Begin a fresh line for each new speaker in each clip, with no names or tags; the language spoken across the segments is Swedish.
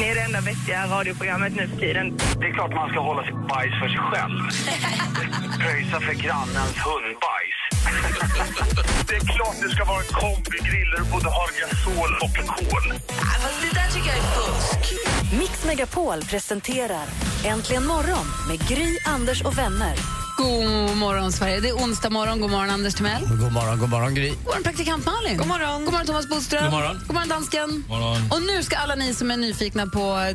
Ni är det enda vettiga radioprogrammet nu för tiden.
Det är klart man ska hålla sitt bajs för sig själv. Pröjsa för grannens hundbajs. det är klart det ska vara en kombigrill där du både har gasol och kol.
det där tycker jag är fusk.
Mix Megapol presenterar Äntligen morgon med Gry, Anders och vänner.
God morgon, Sverige. Det är onsdag morgon. God morgon, Anders Timell.
God morgon, god morgon Gry.
God morgon, praktikant Malin. God morgon, god morgon Thomas Bodström.
God morgon.
God morgon, dansken.
morgon.
Och nu ska alla ni som är nyfikna på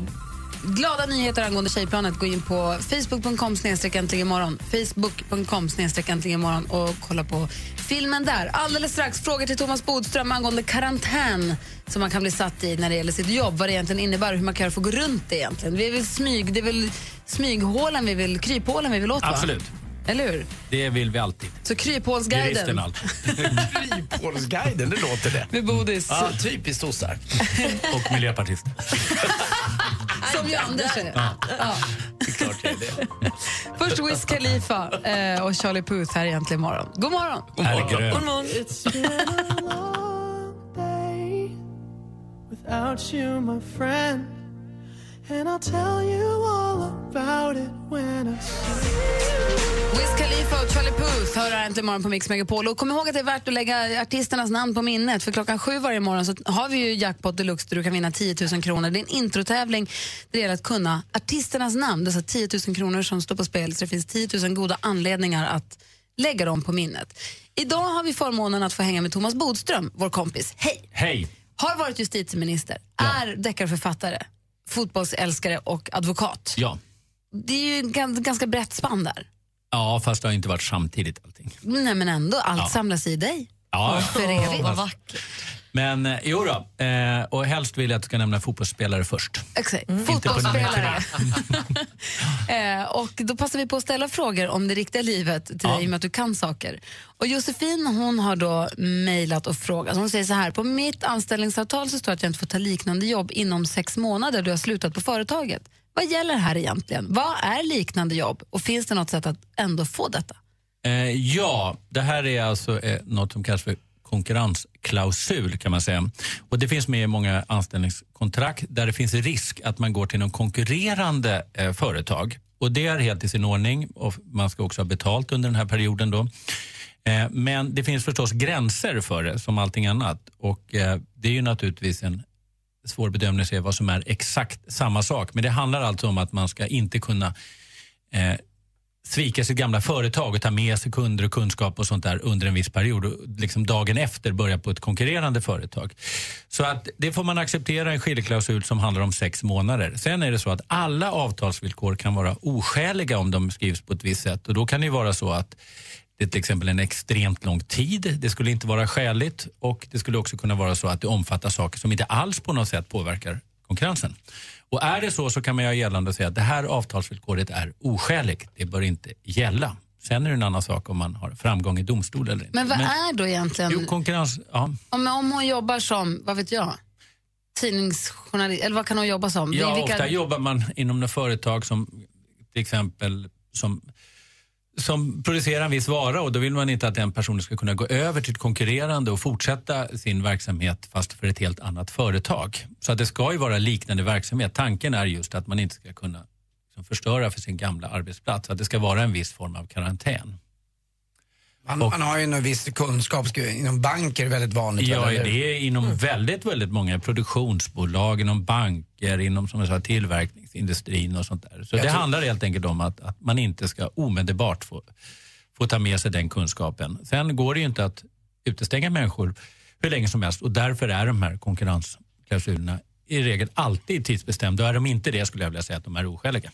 glada nyheter angående Tjejplanet gå in på facebook.com äntligen morgon. Facebook.com äntligen morgon och kolla på filmen där. Alldeles strax frågor till Thomas Bodström angående karantän som man kan bli satt i när det gäller sitt jobb, vad det egentligen innebär och hur man kan att gå runt det egentligen. Vi vill smyg, det är väl smyghålen vi vill, kryphålen vi vill åt va?
Absolut.
Eller hur?
Det vill vi alltid.
Så kryphålsguiden.
Kryphålsguiden, det låter det.
med bodis.
Ja, typiskt sossar.
Och miljöpartist.
Som ju Anders är. Ja.
Det är klart det är det.
Först Wiz Khalifa eh, och Charlie Puth här egentligen imorgon. God morgon!
Här är grön.
without you, my friend. And I'll tell you all about it when I
Wiz Khalifa och Charlie Puth hör här äntligen imorgon på Mix Megapol. Och kom ihåg att det är värt att lägga artisternas namn på minnet. För klockan sju varje morgon så har vi ju Jackpot Deluxe där du kan vinna 10 000 kronor. Det är en introtävling där det gäller att kunna artisternas namn. Det är alltså 10 000 kronor som står på spel. Så det finns 10 000 goda anledningar att lägga dem på minnet. Idag har vi förmånen att få hänga med Thomas Bodström, vår kompis. Hej!
Hej.
Har varit justitieminister, är deckarförfattare, fotbollsälskare och advokat.
Ja.
Det är ju ett gan- ganska brett spann där.
ja, fast det har inte varit samtidigt allting.
Nej men ändå, allt
Ja.
samlas i dig.
Ja,
För evigt.
vad vackert. Men eh, jo då, eh, och helst vill jag att du ska nämna fotbollsspelare först.
Exakt.
Nummer
Fotbollsspelare. eh, och då passar vi på att ställa frågor om det riktiga livet till dig i och med att du kan saker. Och Josefin hon har då mejlat och frågat. Hon säger så här, på mitt anställningsavtal så står det att jag inte får ta liknande jobb inom sex månader jag har slutat på företaget. Vad gäller här egentligen? Vad är liknande jobb? Och finns det något sätt att ändå få detta?
Eh, ja, det här är alltså eh, något som kallas för klausul kan man säga. Och det finns med i många anställningskontrakt där det finns risk att man går till någon konkurrerande eh, företag. Och det är helt i sin ordning och man ska också ha betalt under den här perioden då. Eh, men det finns förstås gränser för det som allting annat och eh, det är ju naturligtvis en svår bedömning att se vad som är exakt samma sak. Men det handlar alltså om att man ska inte kunna eh, svika sitt gamla företag och ta med sig kunder och kunskap och sånt där under en viss period och liksom dagen efter börja på ett konkurrerande företag. Så att det får man acceptera en skiljeklausul som handlar om sex månader. Sen är det så att alla avtalsvillkor kan vara oskäliga om de skrivs på ett visst sätt och då kan det ju vara så att det är till exempel en extremt lång tid. Det skulle inte vara skäligt och det skulle också kunna vara så att det omfattar saker som inte alls på något sätt påverkar konkurrensen. Och är det så så kan man göra gällande och säga att det här avtalsvillkoret är oskäligt. Det bör inte gälla. Sen är det en annan sak om man har framgång i domstol eller inte.
Men vad är då egentligen,
Jo, konkurrens, ja.
om, om hon jobbar som, vad vet jag, tidningsjournalist, eller vad kan hon jobba som?
Ja,
Vilka-
ofta jobbar man inom något företag som till exempel som, som producerar en viss vara och då vill man inte att den personen ska kunna gå över till ett konkurrerande och fortsätta sin verksamhet fast för ett helt annat företag. Så att det ska ju vara liknande verksamhet. Tanken är just att man inte ska kunna liksom, förstöra för sin gamla arbetsplats. Att det ska vara en viss form av karantän.
Man,
Och-
man har ju en viss kunskap, ska- inom banker är det väldigt vanligt.
Ja,
eller?
det är inom väldigt, väldigt många produktionsbolag, inom banker, inom som jag sa, tillverkningsindustrin och sånt där. Så
Jag
det
tror-
handlar helt enkelt om att, att man inte ska omedelbart få, få ta med sig den kunskapen. Sen går det ju inte att utestänga människor hur länge som helst och därför är de här konkurrensklausulerna i regel alltid tidsbestämda. Och är de inte det skulle jag vilja säga att de är oskäliga.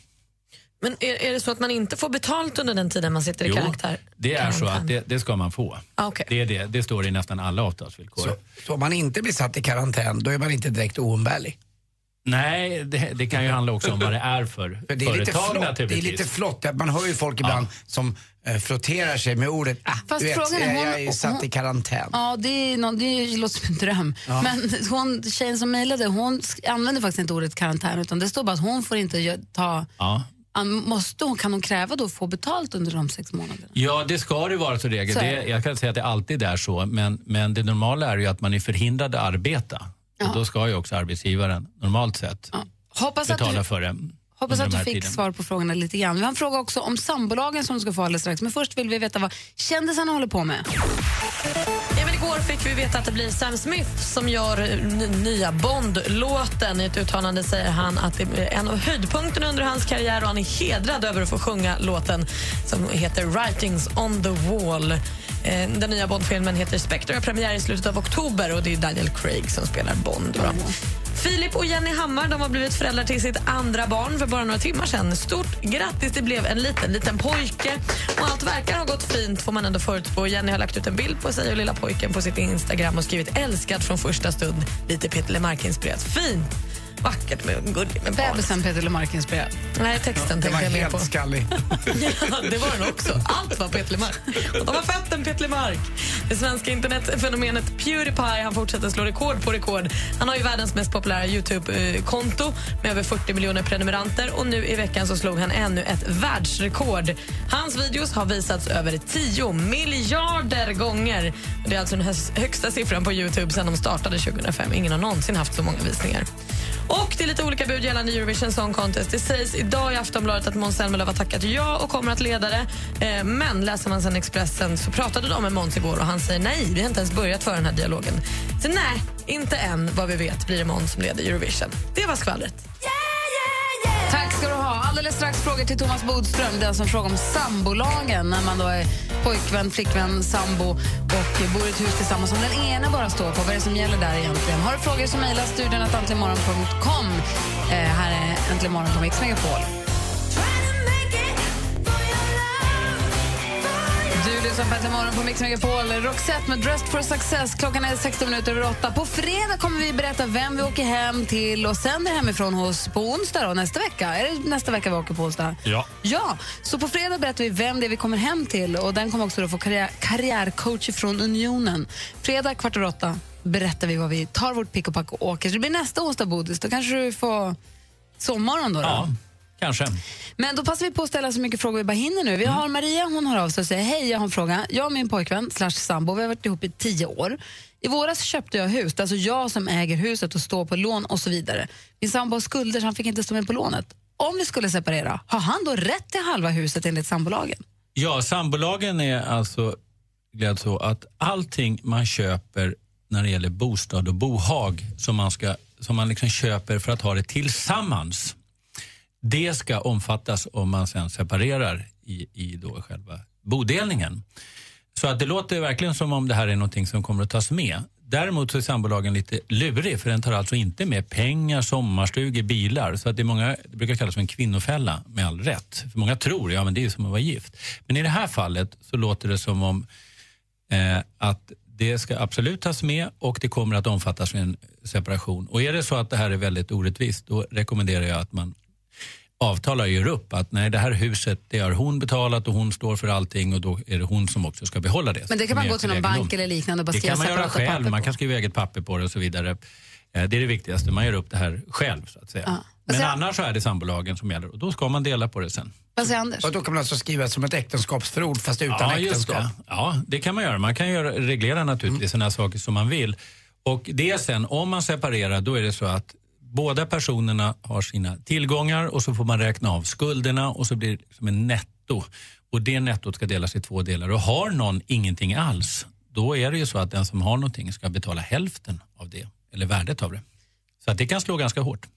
Men är, är det så att man inte får betalt under den tiden man sitter i
Jo,
karaktär?
det är så att det, det ska man få.
Ah, okej.
Det, är det, det står i nästan alla avtalsvillkor.
Så, så om man inte blir satt i karantän, då är man inte direkt oumbärlig.
Nej, det, det kan ju handla också om vad det är för,
För det är lite
företag
flott. Det är lite flott. Man hör ju folk ibland som eh, flotterar sig med ordet ah,
Fast
vet,
frågan är,
jag,
hon-
jag är ju satt
hon-
i karantän.
Ja, det, är någon, det låter som en dröm.
Ja.
Men hon, tjejen som mejlade, hon använder faktiskt inte ordet karantän utan det står bara att hon får inte ta...
Ja.
Måste hon, kan hon kräva då att få betalt under de sex månaderna?
Ja, det ska det vara så regel. Det, jag kan säga att det alltid är så, men, men det normala är ju att man är förhindrad att arbeta. Och då ska ju också arbetsgivaren normalt sett
Hoppas att
betala
du,
för det.
Hoppas att du fick
tiden.
svar på frågorna lite grann. Vi har en fråga också om sambolagen som du ska få alldeles strax. Men först vill vi veta vad kändisarna håller på med.
Ja, men igår fick vi veta att det blir Sam Smith som gör nya Bond-låten. I ett uttalande säger han att det är en av höjdpunkterna under hans karriär och han är hedrad över att få sjunga låten som heter Writings on the wall. Eh, Den nya Bond-filmen heter Spectre och premiär i slutet av oktober och det är Daniel Craig som spelar Bond. Då. Filip och Jenny Hammar de har blivit föräldrar till sitt andra barn för bara några timmar sedan. Stort grattis, det blev en liten, liten pojke. Och allt verkar ha gått fint får man ändå förutspå. Jenny har lagt ut en bild på sig och lilla pojken på sitt Instagram och skrivit älskat från första stund. Lite Peter LeMarc-inspirerat. Fint! Vackert med gulligt med barn.
Bebisen Peter LeMarc-inspirerad.
Nej, texten tänkte jag mer på.
helt skallig.
Ja, det var den också. Allt var Peter LeMarc. Och de har fött en Peter LeMarc. Det svenska internetfenomenet Pewdiepie han fortsätter slå rekord på rekord. Han har ju världens mest populära Youtube-konto med över 40 miljoner prenumeranter. Och nu i veckan så slog han ännu ett världsrekord. Hans videos har visats över 10 miljarder gånger. Det är alltså den högsta siffran på Youtube sedan de startade 2005. Ingen har någonsin haft så många visningar. Och det är lite olika bud gällande Eurovision Song Contest. Det sägs idag i Aftonbladet att Måns Zelmerlöw har tackat ja och kommer att leda det. Eh, men läser man sen Expressen så pratade de med Måns igår och han säger nej, vi har inte ens börjat föra den här dialogen. Så nej, inte än vad vi vet blir det Måns som leder Eurovision. Det var skvallret.
Yeah! Alldeles strax frågor till Thomas Bodström. den alltså som frågar om sambolagen. När man då är pojkvän, flickvän, sambo och bor i ett hus tillsammans som den ena bara står på. Vad är det som gäller där egentligen? Har du frågor så mejla studion att antligenmorgon.com. Eh, här är Äntligen morgon på Mix Megapol. Du på Äntligen morgon på Mix Megapol. Roxette med Dressed for success. Klockan är 16 minuter över 8. På fredag kommer vi berätta vem vi åker hem till och sänder hemifrån hos på onsdag då, nästa vecka. Är det nästa vecka vi åker på onsdag?
Ja.
Ja, så på fredag berättar vi vem det är vi kommer hem till och den kommer också då få karriär, karriärcoach från Unionen. Fredag kvart över åtta berättar vi vad vi tar vårt pick och pack och åker. Så det blir nästa onsdag, Bodis. Då kanske du får sommaren då. då.
Ja, kanske.
Men då passar vi på att ställa så mycket frågor vi bara hinner nu. Vi har Maria, hon hör av sig och säger hej, jag har en fråga. Jag och min pojkvän slash sambo, vi har varit ihop i tio år. I våras köpte jag hus, alltså jag som äger huset och står på lån och så vidare. Min sambo har skulder så han fick inte stå med på lånet. Om vi skulle separera, har han då rätt till halva huset enligt sambolagen?
Ja, sambolagen är alltså glad så att allting man köper när det gäller bostad och bohag som man, ska, som man liksom köper för att ha det tillsammans, det ska omfattas om man sen separerar i, i då själva bodelningen. Så att det låter verkligen som om det här är någonting som kommer att tas med. Däremot så är sambolagen lite lurig för den tar alltså inte med pengar, sommarstugor, bilar. Så att det, är många, det brukar kallas för en kvinnofälla med all rätt. För många tror ja men det är som att vara gift. Men i det här fallet så låter det som om eh, att det ska absolut tas med och det kommer att omfattas vid en separation. Och är det så att det här är väldigt orättvist då rekommenderar jag att man avtalar gör upp att nej det här huset det har hon betalat och hon står för allting och då är det hon som också ska behålla det.
Men det kan man gå till någon bank eller liknande och bara
Det
skriva
kan man göra själv, man kan skriva eget papper på det och så vidare. Eh, Det är det viktigaste, man gör upp det här själv så att säga.
Ja.
Men
jag-
annars så är det sambolagen som gäller och då ska man dela på det sen.
Vad säger Anders?
Och då kan man alltså skriva som ett äktenskapsförord fast utan
Ja, just
äktenskap.
det. Ja, det kan man göra. Man kan göra, reglera naturligtvis sådana saker som man vill. Och det sen, om man separerar, då är det så att båda personerna har sina tillgångar och så får man räkna av skulderna och så blir det som en netto. Och det nettot ska delas i två delar. Och har någon ingenting alls, då är det ju så att den som har någonting ska betala hälften av det, eller värdet av det. Så att det kan slå ganska hårt.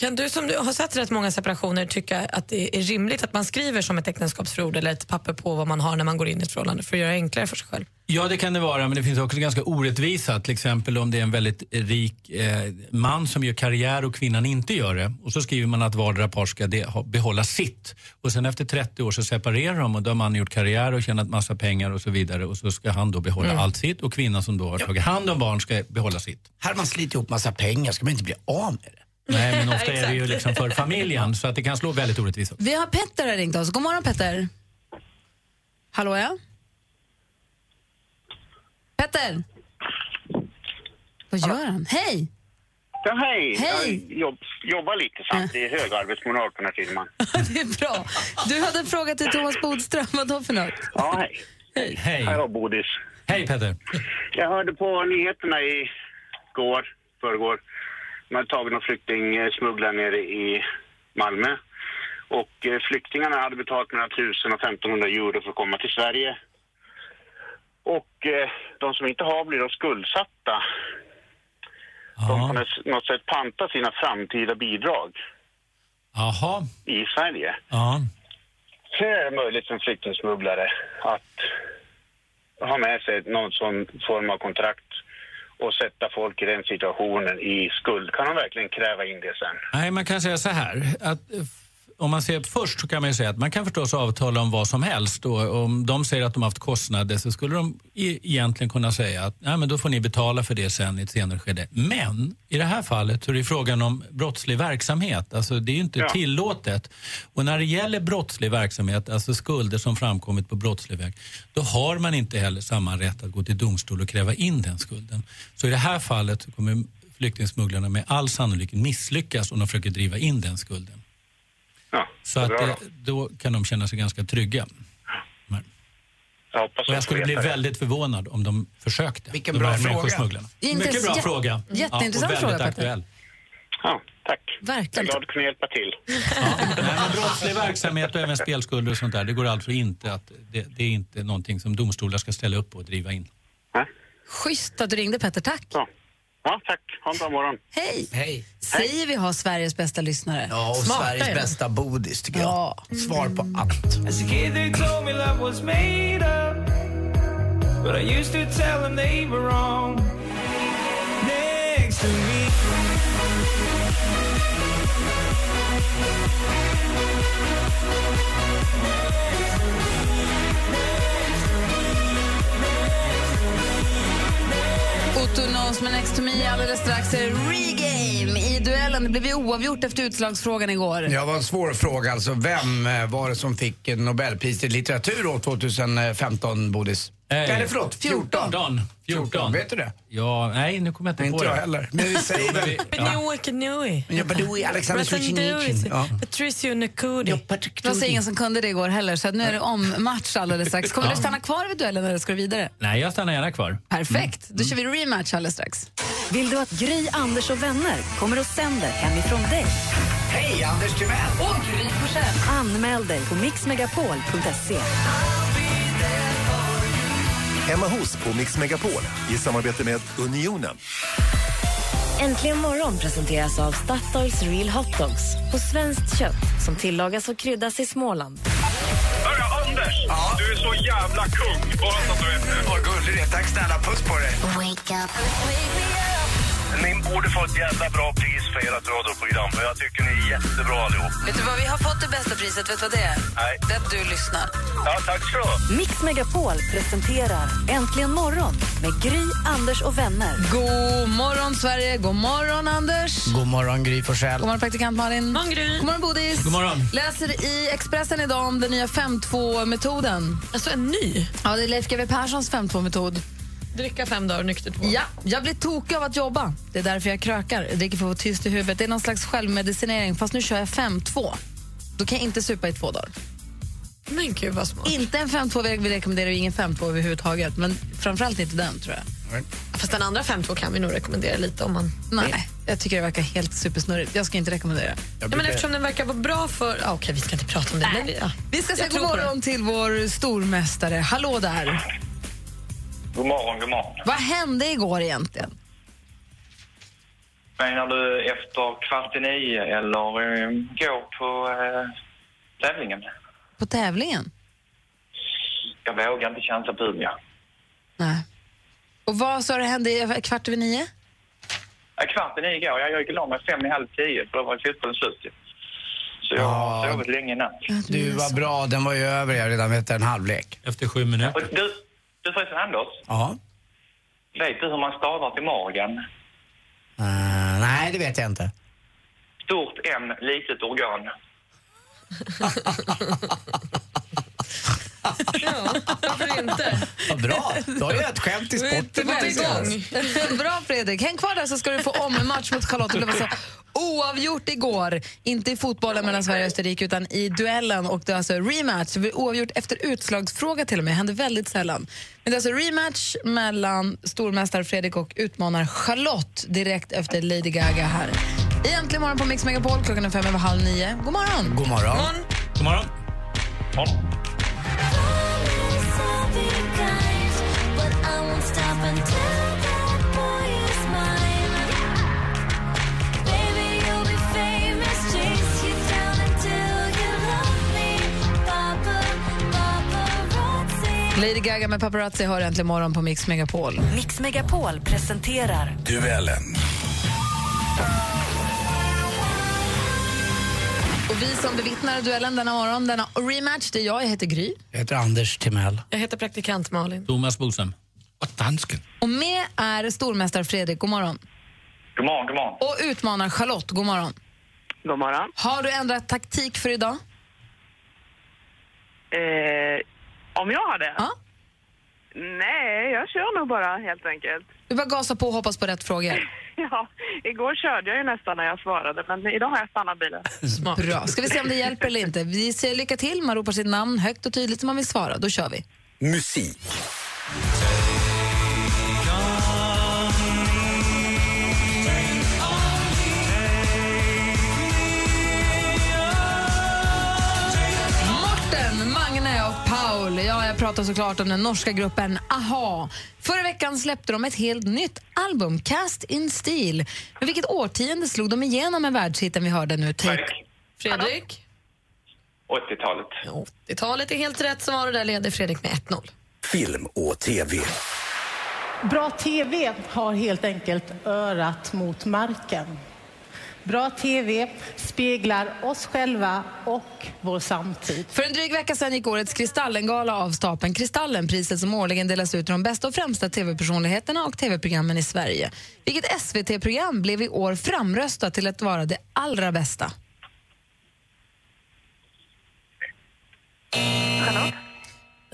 Kan du som du har sett rätt många separationer tycka att det är rimligt att man skriver som ett äktenskapsförord eller ett papper på vad man har när man går in i ett förhållande för att göra det enklare för sig själv?
Ja, det kan det vara, men det finns också ganska orättvisa. Till exempel om det är en väldigt rik eh, man som gör karriär och kvinnan inte gör det. Och så skriver man att vardera par ska de, ha, behålla sitt. Och sen efter 30 år så separerar de och då har mannen gjort karriär och tjänat massa pengar och så vidare. Och så ska han då behålla
Mm.
allt sitt och kvinnan som då har tagit hand om barn ska behålla sitt.
Här har man slitit ihop massa pengar, ska man inte bli av med det?
Nej, men ofta är det ju liksom för familjen så att det kan slå väldigt orättvist.
Vi har Petter har ringt oss. God morgon Petter. Hallå ja? Petter? Vad gör han? Hej!
Ja, hej!
Hej.
Jag jobb, jobbar lite samt. Det är hög arbetsmoral på den här firman.
det är bra. Du hade en fråga till Thomas Bodström. Vad då för något?
Ja, hej.
Hej.
Hej.
Hallå, Bodis.
Hej Peter.
Jag hörde på nyheterna i går, förrgår. Man tagit någon flyktingsmugglare nere i Malmö. Och eh, flyktingarna hade betalat mellan 1000 och 1500 euro för att komma till Sverige. Och eh, de som inte har blir då skuldsatta. De
Ja.
på något- sätt panta sina framtida bidrag
Jaha.
i Sverige.
Ja.
Hur är det möjligt för en flyktingsmugglare att ha med sig någon sån form av kontrakt och sätta folk i den situationen i skuld? Kan de verkligen kräva in det sen?
Nej, man kan säga så här. Att, om man ser först så kan man säga att man kan förstås avtala om vad som helst. Och om de säger att de haft kostnader så skulle de egentligen kunna säga att Nej, men då får ni betala för det sen i ett senare skede. Men i det här fallet så är det frågan om brottslig verksamhet. Alltså det är ju inte
Ja.
tillåtet. Och när det gäller brottslig verksamhet, alltså skulder som framkommit på brottslig väg, då har man inte heller samma rätt att gå till domstol och kräva in den skulden. Så i det här fallet kommer flyktingsmugglarna med all sannolikhet misslyckas om de försöker driva in den skulden.
Ja,
Så att, eh, då kan de känna sig ganska trygga.
Jag
Och jag
att
skulle bli
det.
väldigt förvånad om de försökte.
Vilken
de
bra fråga.
Mycket bra fråga.
jätteintressant
och
fråga,
väldigt
Petter.
aktuell.
Ja, tack. Jag är
Verkligen.
glad att kunna hjälpa till.
Men brottslig verksamhet och även spelskulder och sånt där, det går alltså inte att, det, det är inte någonting som domstolar ska ställa upp på och driva in.
Ja,
Schysst att du ringde Petter, tack.
ja. Ja tack. Ha en bra morgon.
Hej!
Hej.
Säger vi har Sveriges bästa lyssnare?
Ja, och
Smarta är
Sveriges
de.
bästa bodis tycker jag.
Ja.
Svar på allt.
As a kid, they told me love was made up. But I used to tell them they were wrong. Next to me.
Otto Knows med Next to me alldeles strax är regame i duellen. Det blev ju oavgjort efter utslagsfrågan igår.
Ja, det var en svår fråga alltså. Vem eh, var det som fick Nobelpris i litteratur år 2015, Bodis?
Eh,
Eller förlåt, 14.
14. 14.
Vet du det?
Ja, nej nu kommer jag inte
Nej,
på
inte jag
det.
heller. Men vi säger väl...
Benoi Kanui.
Ja, Badooey, Alexander Solzhenitsyn. Ja.
Patricio Nakudi.
Det var ingen som kunde det igår heller, så att nu är det om match alldeles strax. Kommer du stanna kvar vid duellen eller ska du vidare?
Nej, jag stannar gärna kvar.
Perfekt, då kör vi rematch alldeles strax.
Vill du att Gry, Anders och vänner kommer och sänder hemifrån dig?
Hej, Anders Timell!
Anmäl dig på mixmegapol.se.
Hemma hos på Mix Megapol i samarbete med Unionen.
Äntligen morgon presenteras av Statoils Real Hot Dogs på svenskt kött som tillagas och kryddas i Småland.
Hörru, Anders! Du är så jävla kung. Bara så att du vet det.
Vad gullig du är. Tack snälla. Puss på dig.
Ni borde få ett jävla bra pris för ert radioprogram. För jag tycker ni är jättebra allihop.
Vet du vad, vi har fått det bästa priset, vet du vad det är?
Nej.
Det är att du lyssnar.
Ja, tack ska du ha.
Mix Megapol presenterar Äntligen morgon med Gry, Anders och vänner.
God morgon Sverige, god morgon Anders.
God morgon, Gry Forssell.
God morgon praktikant Malin. God
morgon, Gry.
God morgon Bodis.
God morgon.
Läser i Expressen idag om den nya 5-2-metoden.
Alltså en ny.
Ja, det är Leif GW Perssons 5-2-metod.
Dricka fem dagar nykter två.
Ja, jag blir tokig av att jobba. Det är därför jag krökar. Jag dricker för att vara tyst i huvudet. Det är någon slags självmedicinering, fast nu kör jag 5-2. Då kan jag inte supa i två dagar.
Men gud vad smart.
Inte en 5-2, vi rekommenderar ju ingen 5-2 överhuvudtaget. Men framförallt inte den, tror jag.
Fast den andra 5-2 kan vi nog rekommendera lite om man...
Nej, jag tycker det verkar helt supersnurrigt. Jag ska inte rekommendera.
Ja, men eftersom den verkar vara bra för... Ja, okej, vi ska inte prata om det. Men, ja.
Vi ska säga god morgon till vår stormästare. Hallå där!
God morgon, god morgon.
Vad hände igår egentligen?
Menar du efter kvart i nio eller eh, gå på eh, tävlingen?
På tävlingen?
Jag vågar inte chansa på Umeå.
Nej. Och vad sa du hände kvart över nio?
Ja, kvart i nio igår. Jag gick och la mig fem i halv tio för då var fotbollen slut ju. Så jag har
Ja.
sovit länge i natt.
Du var bra, den var ju över jag redan vet en halvlek.
Efter sju minuter.
Och du, du förresten Anders,
Ja.
vet du hur man stavar till Morgan?
Uh, nej, det vet jag inte.
Stort M, litet organ.
Varför inte?
Vad bra. Då har jag ett skämt i.
Var igång. Bra Fredrik. Häng kvar där så ska du få om en match mot Charlotte. Det blev alltså oavgjort igår. Inte i fotbollen mellan Sverige och Österrike utan i duellen. Och det är alltså rematch. Det oavgjort efter utslagsfråga till och med. Det händer väldigt sällan. Men det är alltså rematch mellan stormästare Fredrik och utmanar Charlotte direkt efter Lady Gaga här. I Äntligen morgon på Mix Megapol. Klockan är fem över halv nio. God morgon!
God morgon.
God morgon.
Lady Gaga med paparazzi har äntligen morgon på Mix Megapol.
Mix Megapol presenterar
Duellen.
Och vi som bevittnar duellen denna morgon, denna rematch, det är jag, jag heter Gry.
Jag heter Anders Timell.
Jag heter praktikant Malin.
Thomas Bodström.
Och dansken.
Och med är stormästare Fredrik, god morgon.
God morgon, god morgon.
Och utmanar Charlotte, god morgon.
God morgon.
Har du ändrat taktik för idag?
Eh, om jag har det?
Ja.
Nej, jag kör nog bara helt enkelt.
Du bara gasa på och hoppas på rätt frågor.
Ja, igår körde jag ju nästan när jag svarade, men idag har jag stannat bilen.
Bra. Ska vi se om det hjälper eller inte. Vi säger lycka till, man ropar sitt namn högt och tydligt som man vill svara. Då kör vi.
Musik.
Paul. Ja, jag pratar såklart om den norska gruppen AHA. Förra veckan släppte de ett helt nytt album, Cast in Steel. Men vilket årtionde slog de igenom med världshitten vi hörde nu? Take...
Fredrik?
80-talet.
80-talet är helt rätt svar och där leder Fredrik med 1-0.
Film och TV.
Bra TV har helt enkelt örat mot marken. Bra TV speglar oss själva och vår samtid.
För en dryg vecka sedan gick årets Kristallengala av stapeln. Kristallen, priset som årligen delas ut till de bästa och främsta tv-personligheterna och tv-programmen i Sverige. Vilket SVT-program blev i år framröstat till att vara det allra bästa?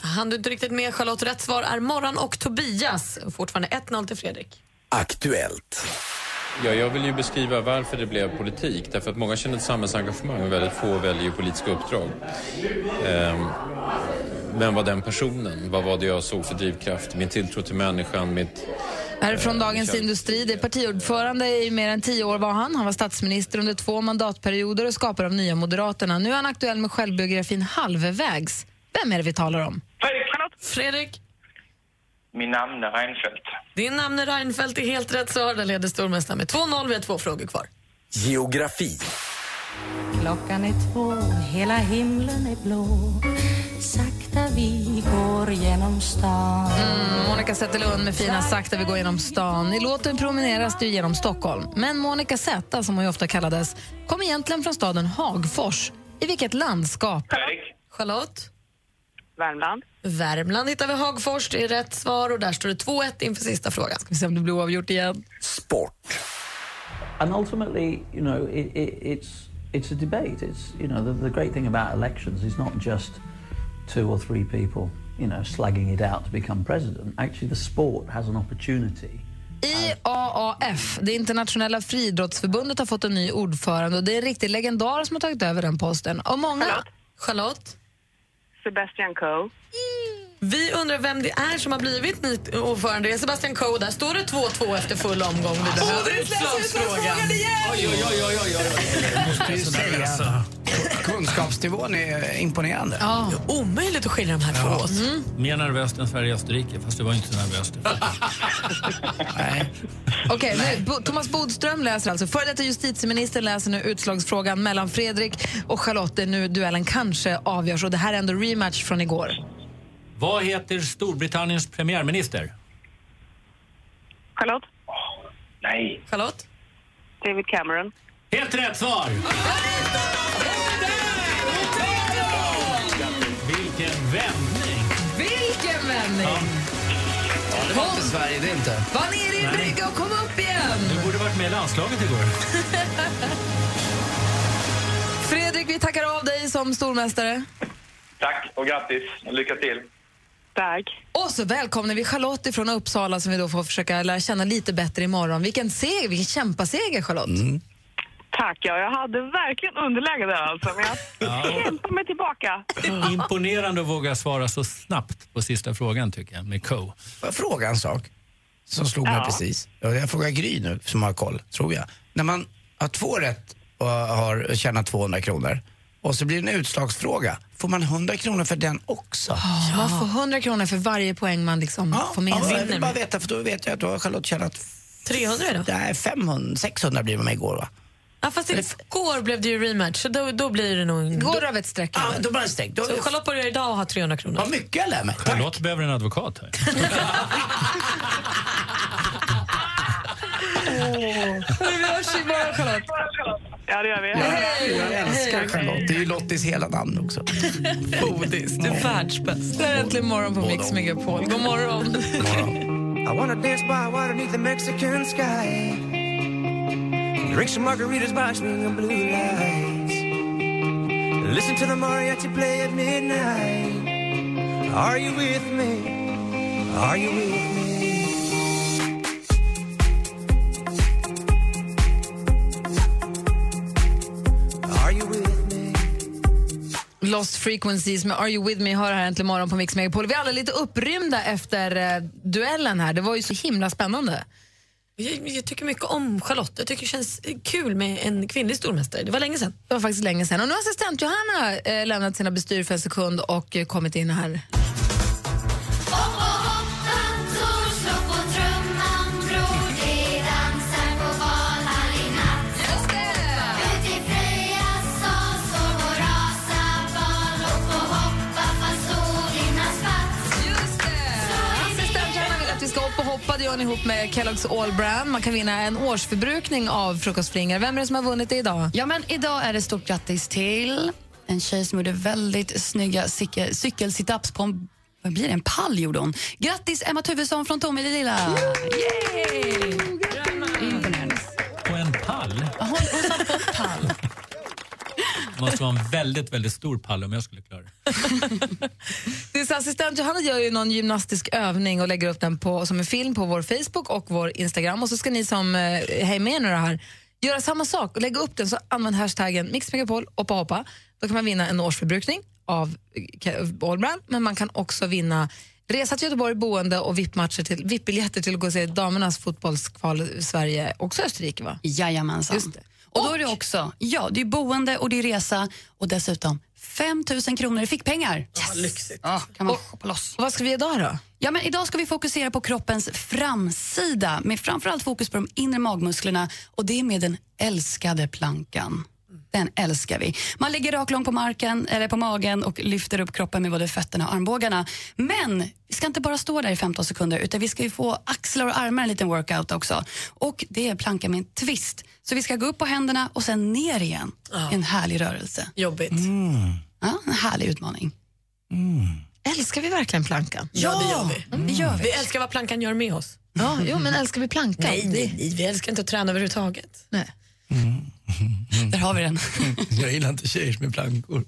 Han du inte riktigt med Charlotte. Rätt svar är Morgon och Tobias. Fortfarande 1-0 till Fredrik.
Aktuellt.
Ja, jag vill ju beskriva varför det blev politik. Därför att många känner ett samhällsengagemang och väldigt få väljer politiska uppdrag. Ehm, vem var den personen? Vad var det jag såg för drivkraft? Min tilltro till människan, mitt...
Här är från
eh,
Dagens
känn-
Industri. Det är partiordförande i mer än tio år var han. Han var statsminister under två mandatperioder och skapare av Nya Moderaterna. Nu är han aktuell med självbiografin Halvvägs. Vem är det vi talar om?
Fredrik.
Fredrik?
Min namn är Reinfeldt.
Din namn är Reinfeldt är helt rätt svar. Där leder stormästaren med 2-0. Vi har två frågor kvar.
Geografi.
Klockan är två, hela himlen är blå Sakta vi går genom stan
Mm, Monica Zetterlund med fina Sakta vi går genom stan. I låten promeneras du genom Stockholm. Men Monica Z, som hon ju ofta kallades, kom egentligen från staden Hagfors. I vilket landskap?
Charlotte?
Värmland.
Värmland hittar vi Hagfors. Det är rätt svar och där står det 2-1 inför sista frågan.
Ska vi se om det blir oavgjort igen.
Sport.
And ultimately, you know, it, it, it's it's a debate. It's you know the, the great thing about elections is not just two or three people, you know, slugging it out to become president. Actually, the sport has an opportunity.
IAAF, det internationella friidrottsförbundet, har fått en ny ordförande och det är en riktig legendar som har tagit över den posten. Och många...
Charlotte?
Sebastian Coe.
Vi undrar vem det är som har blivit ny ordförande. Det är Sebastian Coe. Där står det 2-2 efter full omgång. Vi behöver utslagsfrågan.
Oj, oj, oj, oj, oj, oj. Jag måste ju säga, kunskapsnivån är imponerande.
Ja. Omöjligt att skilja de här två åt.
Mer nervöst än Sverige-Österrike, fast det var inte så nervöst.
Okej, nu, Bo- Thomas Bodström läser alltså. Före detta justitieminister läser nu utslagsfrågan mellan Fredrik och Charlotte. Nu duellen kanske avgörs och det här är ändå rematch från igår.
Vad heter Storbritanniens premiärminister?
Charlotte.
Nej.
Charlotte?
David Cameron.
Helt rätt svar! Vändning!
Vilken vändning!
Ja, det var inte Sverige, det är inte.
Var nere i en brygga och kom upp igen!
Du borde varit med i landslaget igår.
Fredrik, vi tackar av dig som stormästare.
Tack och grattis. Lycka till.
Tack.
Och så välkomnar vi Charlotte från Uppsala som vi då får försöka lära känna lite bättre imorgon. Vilken seger, vilken kämpaseger Charlotte.
Mm.
Tack, ja. Jag hade verkligen underläge där alltså. Men jag kämpar mig tillbaka.
Imponerande att våga svara så snabbt på sista frågan tycker jag, med Co.
Får jag fråga en sak som slog mig
Ja.
precis? Ja, Jag frågar Gry nu, som har koll, tror jag. När man har två rätt och har tjänat 200 kronor och så blir det en utslagsfråga, får man 100 kronor för den också?
Man får 100 kronor för varje poäng man liksom får med
Ja,
sig.
jag vill bara veta, för då vet jag att då har Charlotte tjänat
300 då?
Nej, 500, 600 blir det med igår va?
Ja, fast igår blev det ju rematch, så då, då blir det nog...
Går över ett streck.
Ja, då blir det streck. Då,
Så Charlotte börjar idag och har 300 kronor.
Vad mycket jag lär mig.
Charlotte behöver en advokat här.
Vi hörs imorgon Charlotte.
Ja, det gör vi.
Jag älskar Charlotte. Det är ju Lottis hela namn också.
Bodis, du är världsbäst.
Det är äntligen morgon på Mix Megapol. God morgon.
I wanna dance by water beneath the Mexican sky. Drink some margaritas by swinging blue lights. Listen to the mariachi play at midnight. Are you with me? Are you with me?
Lost Frequencies med Are You With Me hör här äntligen morgon på Mix Megapol. Vi är alla lite upprymda efter eh, duellen här. Det var ju så himla spännande.
Jag, jag tycker mycket om Charlotte. Jag tycker det känns kul med en kvinnlig stormästare. Det var länge sedan.
Det var faktiskt länge sedan. Och nu har assistent Johanna eh, lämnat sina bestyr för en sekund och eh, kommit in här. Ni ihop med Kellogg's All Brand. Man kan vinna en årsförbrukning av frukostflingor. Vem är det som har vunnit det idag?
Ja, men idag är det stort grattis till en tjej som gjorde väldigt snygga cykel- cykelsitups på en, vad blir det, en pall. Gjorde hon. Grattis Emma Tuvesson från Tomelilla! Yay!
Måste vara en väldigt, väldigt stor pall om jag skulle klara det.
Det är assistent Johanna gör ju någon gymnastisk övning och lägger upp den på, som en film på vår Facebook och vår Instagram. Och så ska ni som eh, hänger med nu här göra samma sak och lägga upp den. Så använd hashtaggen mixmegapol hoppa hoppa. Då kan man vinna en årsförbrukning av eh, Allbrand, men man kan också vinna resa till Göteborg, boende och VIP-matcher till VIP-biljetter till att gå och se damernas fotbollskval i Sverige, också Österrike va?
Jajamensan.
Just det.
Och, då är det också ja, det är boende och det är resa och dessutom 5 000 kronor i fickpengar. Yes.
lyxigt.
Ja, kan man shoppa loss.
Och vad ska vi idag då?
Ja, men idag ska vi fokusera på kroppens framsida med framförallt fokus på de inre magmusklerna och det är med den älskade plankan. Den älskar vi. Man ligger raklång på marken eller på magen och lyfter upp kroppen med både fötterna och armbågarna. Men vi ska inte bara stå där i 15 sekunder utan vi ska ju få axlar och armar en liten workout också. Och det är planka med en twist. Så vi ska gå upp på händerna och sen ner igen. En härlig rörelse.
Jobbigt.
Ja, en härlig utmaning.
Älskar vi verkligen plankan?
Ja, det gör vi.
Det gör vi.
Vi älskar vad plankan gör med oss.
Ja, jo, men älskar vi plankan?
Nej, nej, nej, vi älskar inte att träna överhuvudtaget.
Nej.
Där har vi den.
Jag gillar inte tjejer med plankor.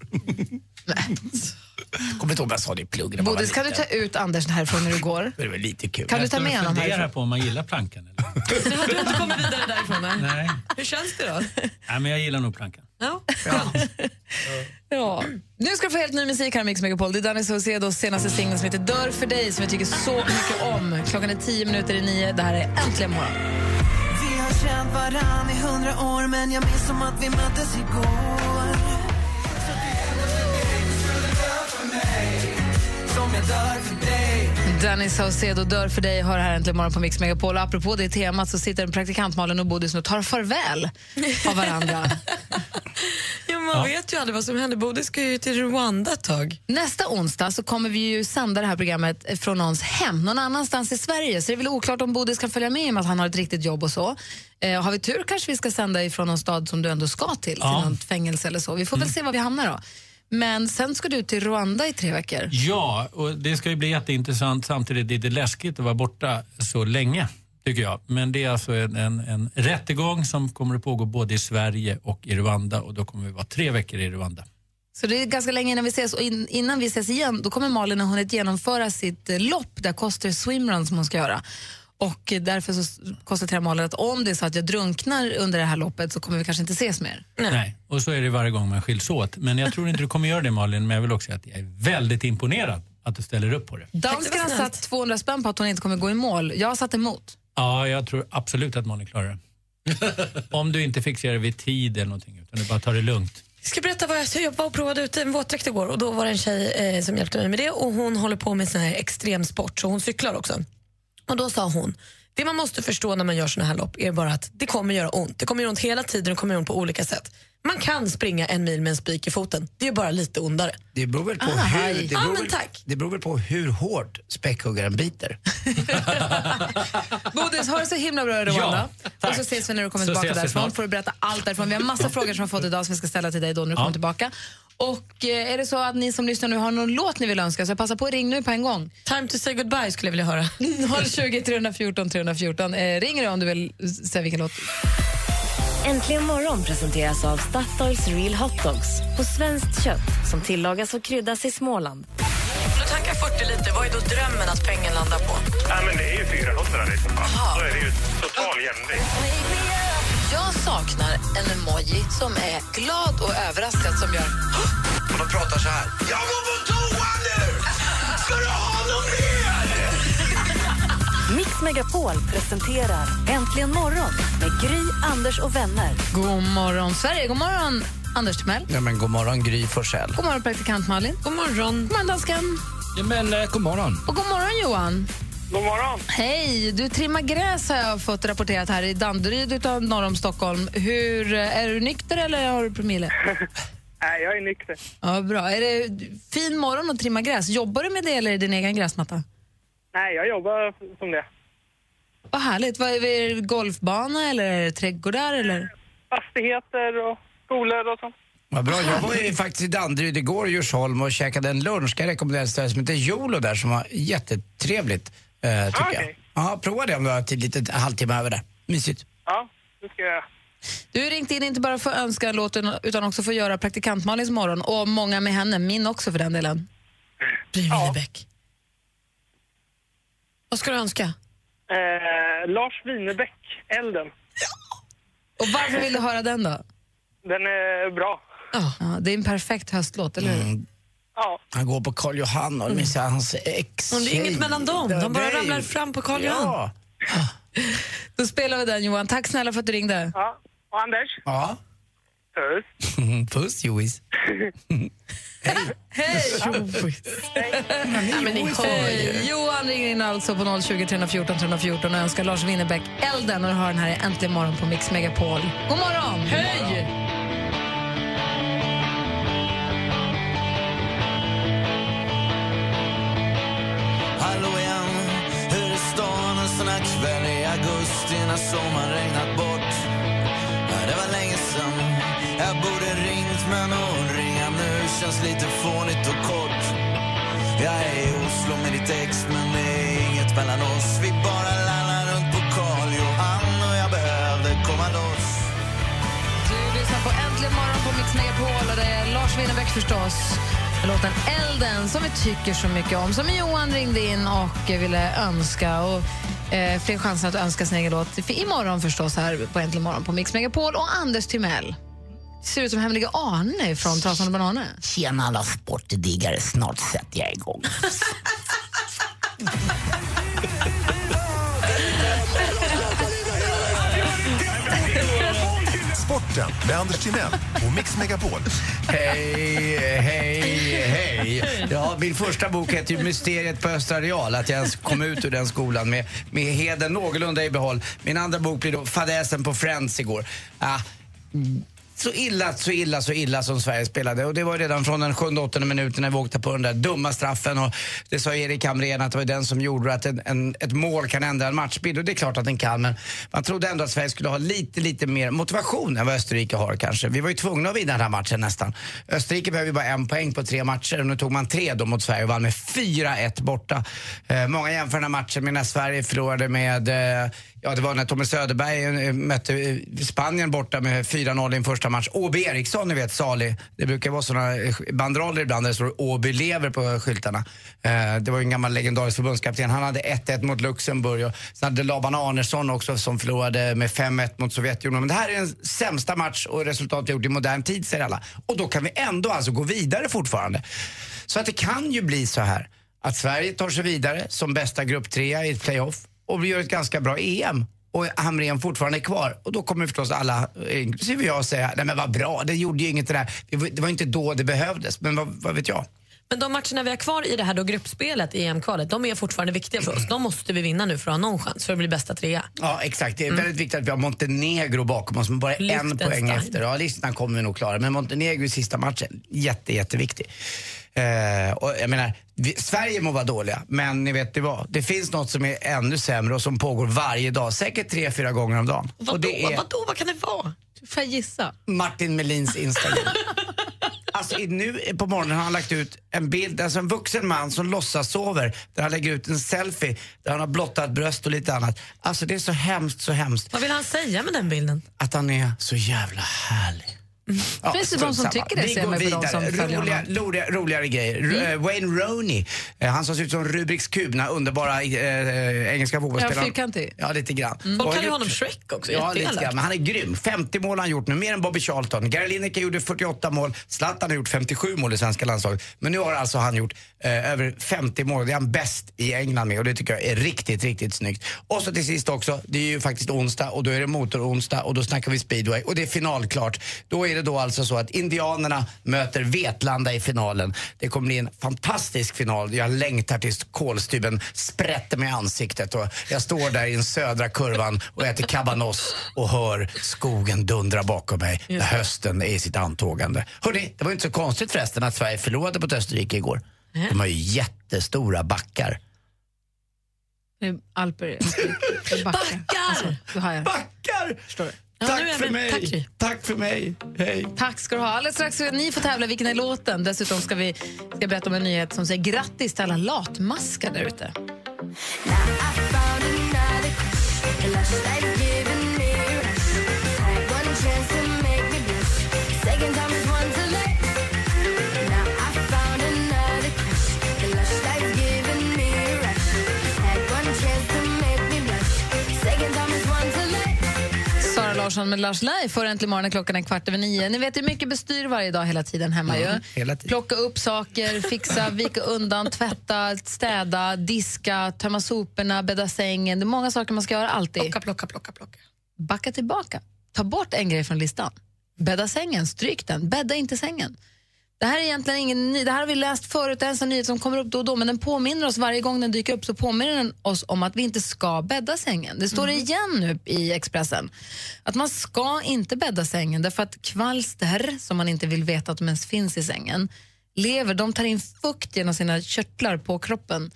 Kommer inte ihåg vad jag sa det i pluggen. var
Bodis, kan du ta ut Anders härifrån när du går?
Det är väl lite kul.
Kan du ta
Jag
med honom
funderar
härifrån?
på om man gillar plankan. Eller?
Du har inte kommit vidare därifrån? Nej.
Nej.
Hur känns det då?
Nej, men jag gillar nog plankan.
Ja.
Ja. Nu ska du få helt ny musik här i Mix Megapol. Det är Danny Saucedos senaste singel som heter Dör för dig som jag tycker så mycket om. Klockan är tio minuter i nio. Det här är Äntligen morgon.
Känt varann i hundra år men jag minns som att vi möttes igår. Så du Som jag dör för dig.
Danny Saucedo dör för dig hör här äntligen morgon på Mix Megapol. Och apropå det temat så sitter en praktikant Malin och Bodis nu och tar farväl av varandra.
Ja, man vet ju aldrig vad som händer. Bodil ska ju till Rwanda ett tag.
Nästa onsdag så kommer vi ju sända det här programmet från någons hem, någon annanstans i Sverige. Så det är väl oklart om Bodis kan följa med i och med att han har ett riktigt jobb och så. Eh, har vi tur kanske vi ska sända ifrån någon stad som du ändå ska till,
Ja.
till något fängelse eller så. Vi får väl se var vi hamnar då. Men sen ska du till Rwanda i tre veckor.
Ja, och det ska ju bli jätteintressant. Samtidigt är det läskigt att vara borta så länge. tycker jag. Men det är alltså en, en, en rättegång som kommer att pågå både i Sverige och i Rwanda och då kommer vi vara tre veckor i Rwanda.
Så det är ganska länge innan vi ses och in, innan vi ses igen då kommer Malin ha hunnit genomföra sitt lopp där Koster Swimrun som hon ska göra. Och därför så konstaterar Malin att om det är så att jag drunknar under det här loppet så kommer vi kanske inte ses mer.
Nej. Och så är det varje gång man skiljs åt. Men jag tror inte du kommer göra det Malin, men jag vill också säga att jag är väldigt imponerad att du ställer upp på det.
Dansken har satt 200 spänn på att hon inte kommer gå i mål. Jag har satt emot.
Ja, jag tror absolut att Malin klarar det. Om du inte fixerar det vid tid eller någonting, utan du bara tar det lugnt.
Jag ska berätta vad jag, jag var och provade ut en våtdräkt igår och då var det en tjej eh, som hjälpte mig med det och hon håller på med sån här extremsport så hon cyklar också. Och då sa hon, det man måste förstå när man gör såna här lopp är bara att det kommer göra ont. Det kommer göra ont hela tiden och kommer göra ont på olika sätt. Man kan springa en mil med en spik i foten, det är bara lite ondare.
Det beror väl på,
Ah,
hur, det
Ja,
beror
men
väl,
tack.
det beror väl på hur hårt späckhuggaren biter.
Bodis, ha det så himla bra i Rwanda.
Ja,
och så ses vi när du kommer
Så
tillbaka
ses vi
därifrån.
snart.
får du berätta allt därifrån. Vi har massa frågor som vi har fått idag som vi ska ställa till dig då när du kommer tillbaka. Och eh, är det så att ni som lyssnar nu har någon låt ni vill önska så passa på att ring nu på en gång.
Time to say goodbye skulle jag vilja höra.
020 314 314. Eh, ring nu om du vill säga vilken låt.
Äntligen morgon presenteras av Statoils Real Hot Dogs på svenskt kött som tillagas och kryddas i Småland.
Om du tankar 40 liter, vad är då drömmen att pengen landar på?
Nej, men det är ju 400 liksom.
Aha.
Då är det ju total jämvikt.
Jag saknar en emoji som är glad och överraskad som gör...
Och de pratar så här.
Jag går på toa nu! Ska du ha något mer?
Mix Megapol presenterar Äntligen morgon med Gry, Anders och vänner.
God morgon, Sverige. God morgon, Anders Timell.
Ja, men god morgon Gry Forssell.
God morgon, praktikant Malin. God morgon. God morgon, dansken.
Ja, men eh, god morgon.
Och god morgon, Johan.
God morgon.
Hej! Du trimmar gräs har jag fått rapporterat här i Danderyd utav norr om Stockholm. Hur, eh, är du nykter eller har du promille?
Nej, jag är nykter.
Ja, bra. Är det fin morgon att trimma gräs? Jobbar du med det eller är det din egen gräsmatta?
Nej, jag jobbar som det.
Vad härligt. Vad är det, golfbana eller är det trädgårdar? Eller?
Fastigheter och skolor och sånt.
Vad bra. Jag var ju faktiskt i Danderyd igår i Djursholm och käkade en lunch. Jag rekommendera ett ställe som heter Jolo där som var jättetrevligt. Eh, tycker jag. Ja, prova det om du har tid, lite halvtimme över där. Mysigt.
Ja, det ska jag.
Du har ringt in inte bara för att önska låten utan också för att göra praktikant Malins morgon och många med henne, min också för den delen.
Bry Winnerbäck. Vad ska du önska?
Eh, Lars Winnerbäck, Elden.
Och varför vill du höra den då?
Den är bra.
Ja, det är en perfekt höstlåt, eller hur?
Ja.
Han går på Karl Johan och mm. hans ex
det är inget mellan dem. De bara ramlar fram på Karl Johan.
Ja.
Då spelar vi den Johan. Tack snälla för att du ringde.
Ja. Och Anders?
Ja.
Puss.
Puss Jois.
Hej!
Men ni hör ju.
Hej. Johan ringer in alltså på 020 314 314 och önskar Lars Winnerbäck elden och du hör den här i Äntligen morgon på Mix Megapol. God morgon! Hej!
Augusti sommaren regnat bort? Ja, det var länge sen, jag borde ringt men att ringa nu känns lite fånigt och kort. Jag är i Oslo med ditt ex men det är inget mellan oss. Vi bara lallar runt på Karl Johan och jag behövde komma loss.
Du lyssnar på Äntligen morgon på Mix Megapol och det är Lars Winnerbäck förstås. Låten Elden som vi tycker så mycket om. Som Johan ringde in och ville önska. Och, eh, fler chanser att önska sin egen låt för imorgon förstås här på Äntligen morgon på Mix Megapol. Och Anders Timell. Ser ut som hemliga Arne från Trasan och bananer.
Tjena alla sportdiggare, snart sätter jag igång.
Sporten med Anders Timell och Mix Megapol.
Hej, hej, hej. Ja, min första bok heter ju Mysteriet på Östra Real. Att jag ens kom ut ur den skolan med, med heden någorlunda i behåll. Min andra bok blir då Fadäsen på Friends igår. Ah, så illa, så illa, så illa som Sverige spelade. Och det var redan från den sjunde, åttonde minuten när vi åkte på den där dumma straffen. Och det sa Erik Hamrén att det var den som gjorde att en, en, ett mål kan ändra en matchbild. Och det är klart att den kan, men man trodde ändå att Sverige skulle ha lite, lite mer motivation än vad Österrike har kanske. Vi var ju tvungna att vinna den här matchen nästan. Österrike behöver ju bara en poäng på tre matcher och nu tog man tre då mot Sverige och vann med 4-1 borta. Eh, många jämför den här matchen med när Sverige förlorade med eh, Ja, det var när Tommy Söderberg eh, mötte eh, Spanien borta med 4-0 i en första match. Åby Eriksson, ni vet, salig. Det brukar vara såna eh, banderoller ibland där det står Åby lever på skyltarna. Eh, det var ju en gammal legendarisk förbundskapten. Han hade 1-1 mot Luxemburg och sen hade Laban Arnesson också som förlorade med 5-1 mot Sovjetunionen. Men det här är den sämsta match och resultat vi gjort i modern tid, säger alla. Och då kan vi ändå alltså gå vidare fortfarande. Så att det kan ju bli så här att Sverige tar sig vidare som bästa grupptrea i ett playoff och vi gör ett ganska bra EM och Hamrén fortfarande är kvar. Och då kommer förstås alla, inklusive jag, säga nej men vad bra, det gjorde ju inget det där. Det var, inte då det behövdes, men vad, vad vet jag?
Men de matcherna vi har kvar i det här då gruppspelet i EM-kvalet, de är fortfarande viktiga för oss. De måste vi vinna nu för att ha någon chans för att bli bästa trea.
Ja, exakt. Det är väldigt viktigt att vi har Montenegro bakom oss, men bara en poäng efter. Ja, listan kommer vi nog klara, men Montenegro i sista matchen, jätte, jätteviktig. Eh, och jag menar, vi, Sverige må vara dåliga, men ni vet det vad? Det finns något som är ännu sämre och som pågår varje dag, säkert tre, fyra gånger om dagen.
Vadå?
och det är
Vadå? Vad kan det vara?
Får jag gissa?
Martin Melins Instagram. Alltså nu på morgonen har han lagt ut en bild, alltså en vuxen man som låtsas sover där han lägger ut en selfie där han har blottat bröst och lite annat. Alltså det är så hemskt, så hemskt.
Vad vill han säga med den bilden?
Att han är så jävla härlig. Ja,
Finns det de som
samma.
tycker det,
Vi
ser
går
de
vidare.
följer
roliga, roliga, roligare grejer. Mm. Wayne Rooney, eh, han som ser ut som Rubiks kub, den underbara eh, engelska fotbollsspelaren.
Ja, fyrkantig.
Ja, lite grann.
Folk
Och
kallar ju honom Shrek också,
Ja, lite grann. Men han är grym. 50 mål har han gjort nu, mer än Bobby Charlton. Gary Lineker gjorde 48 mål, Zlatan har gjort 57 mål i svenska landslaget. Men nu har alltså han gjort eh, över 50 mål. Det är han bäst i England med och det tycker jag är riktigt, riktigt snyggt. Och så till sist också, det är ju faktiskt onsdag och då är det motoronsdag och då snackar vi speedway och det är finalklart. Då är det då alltså så att Indianerna möter Vetlanda i finalen. Det kommer bli en fantastisk final. Jag längtar tills kolstyben sprätter mig i ansiktet och jag står där i den södra kurvan och äter cabanos och hör skogen dundra bakom mig när hösten är i sitt antågande. Hörrni, det var ju inte så konstigt förresten att Sverige förlorade mot Österrike igår. De har ju jättestora backar.
Är Alper. Är backar! Alltså.
Backar!
Förstår du?
Tack
är jag
för mig!
Tack, Gry.
Tack för mig! Hej!
Tack ska du ha. Alldeles strax ska ni få tävla vilken är låten. Dessutom ska vi ska berätta om en nyhet som säger grattis till alla latmaskar där ute. Larsson med Lars Leif får äntligen morgonen klockan är kvart över nio. Ni vet hur mycket bestyr varje dag hela tiden hemma ju.
hela tiden.
Plocka upp saker, fixa, vika undan, tvätta, städa, diska, tömma soporna, bädda sängen. Det är många saker man ska göra alltid.
Plocka, plocka, plocka, plocka.
Backa tillbaka. Ta bort en grej från listan. Bädda sängen, stryk den. Bädda inte sängen. Det här är egentligen ingen ny, det här har vi läst förut, det är en nyhet som kommer upp då och då, men den påminner oss varje gång den dyker upp så påminner den oss om att vi inte ska bädda sängen. Det står igen nu i Expressen att man ska inte bädda sängen därför att kvalster, som man inte vill veta att de ens finns i sängen, lever, de tar in fukt genom sina körtlar på kroppen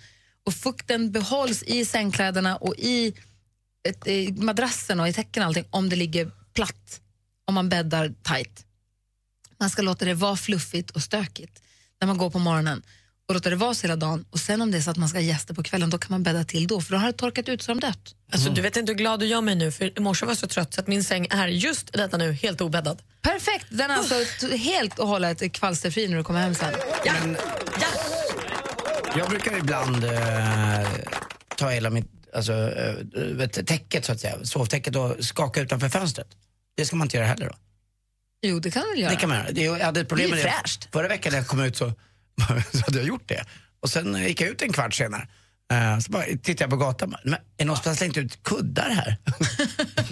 och fukten behålls i sängkläderna och i, ett, i madrassen och i täcken och allting om det ligger platt, om man bäddar tight. Man ska låta det vara fluffigt och stökigt när man går på morgonen och låta det vara så hela dagen. Och sen om det är så att man ska ha gäster på kvällen, då kan man bädda till då, för då har det torkat ut som dött.
Alltså, Du vet inte hur glad du gör mig nu, för i morse var jag så trött så att min säng är just detta nu helt obäddad.
Perfekt! Den är alltså helt och hållet kvalsterfri när du kommer hem sen.
Ja.
Jag brukar ibland eh, ta hela mitt alltså, eh, täcket, så att säga, sovtäcket och skaka utanför fönstret. Det ska man inte göra heller då.
Jo, det kan väl göra.
Det kan man göra. Det, jag hade problem
Det är
med det.
fräscht.
Förra veckan när jag kom ut så, så hade jag gjort det. Och sen gick jag ut en kvart senare. Eh, så bara tittade jag på gatan. Men, är det någon som har slängt ut kuddar här?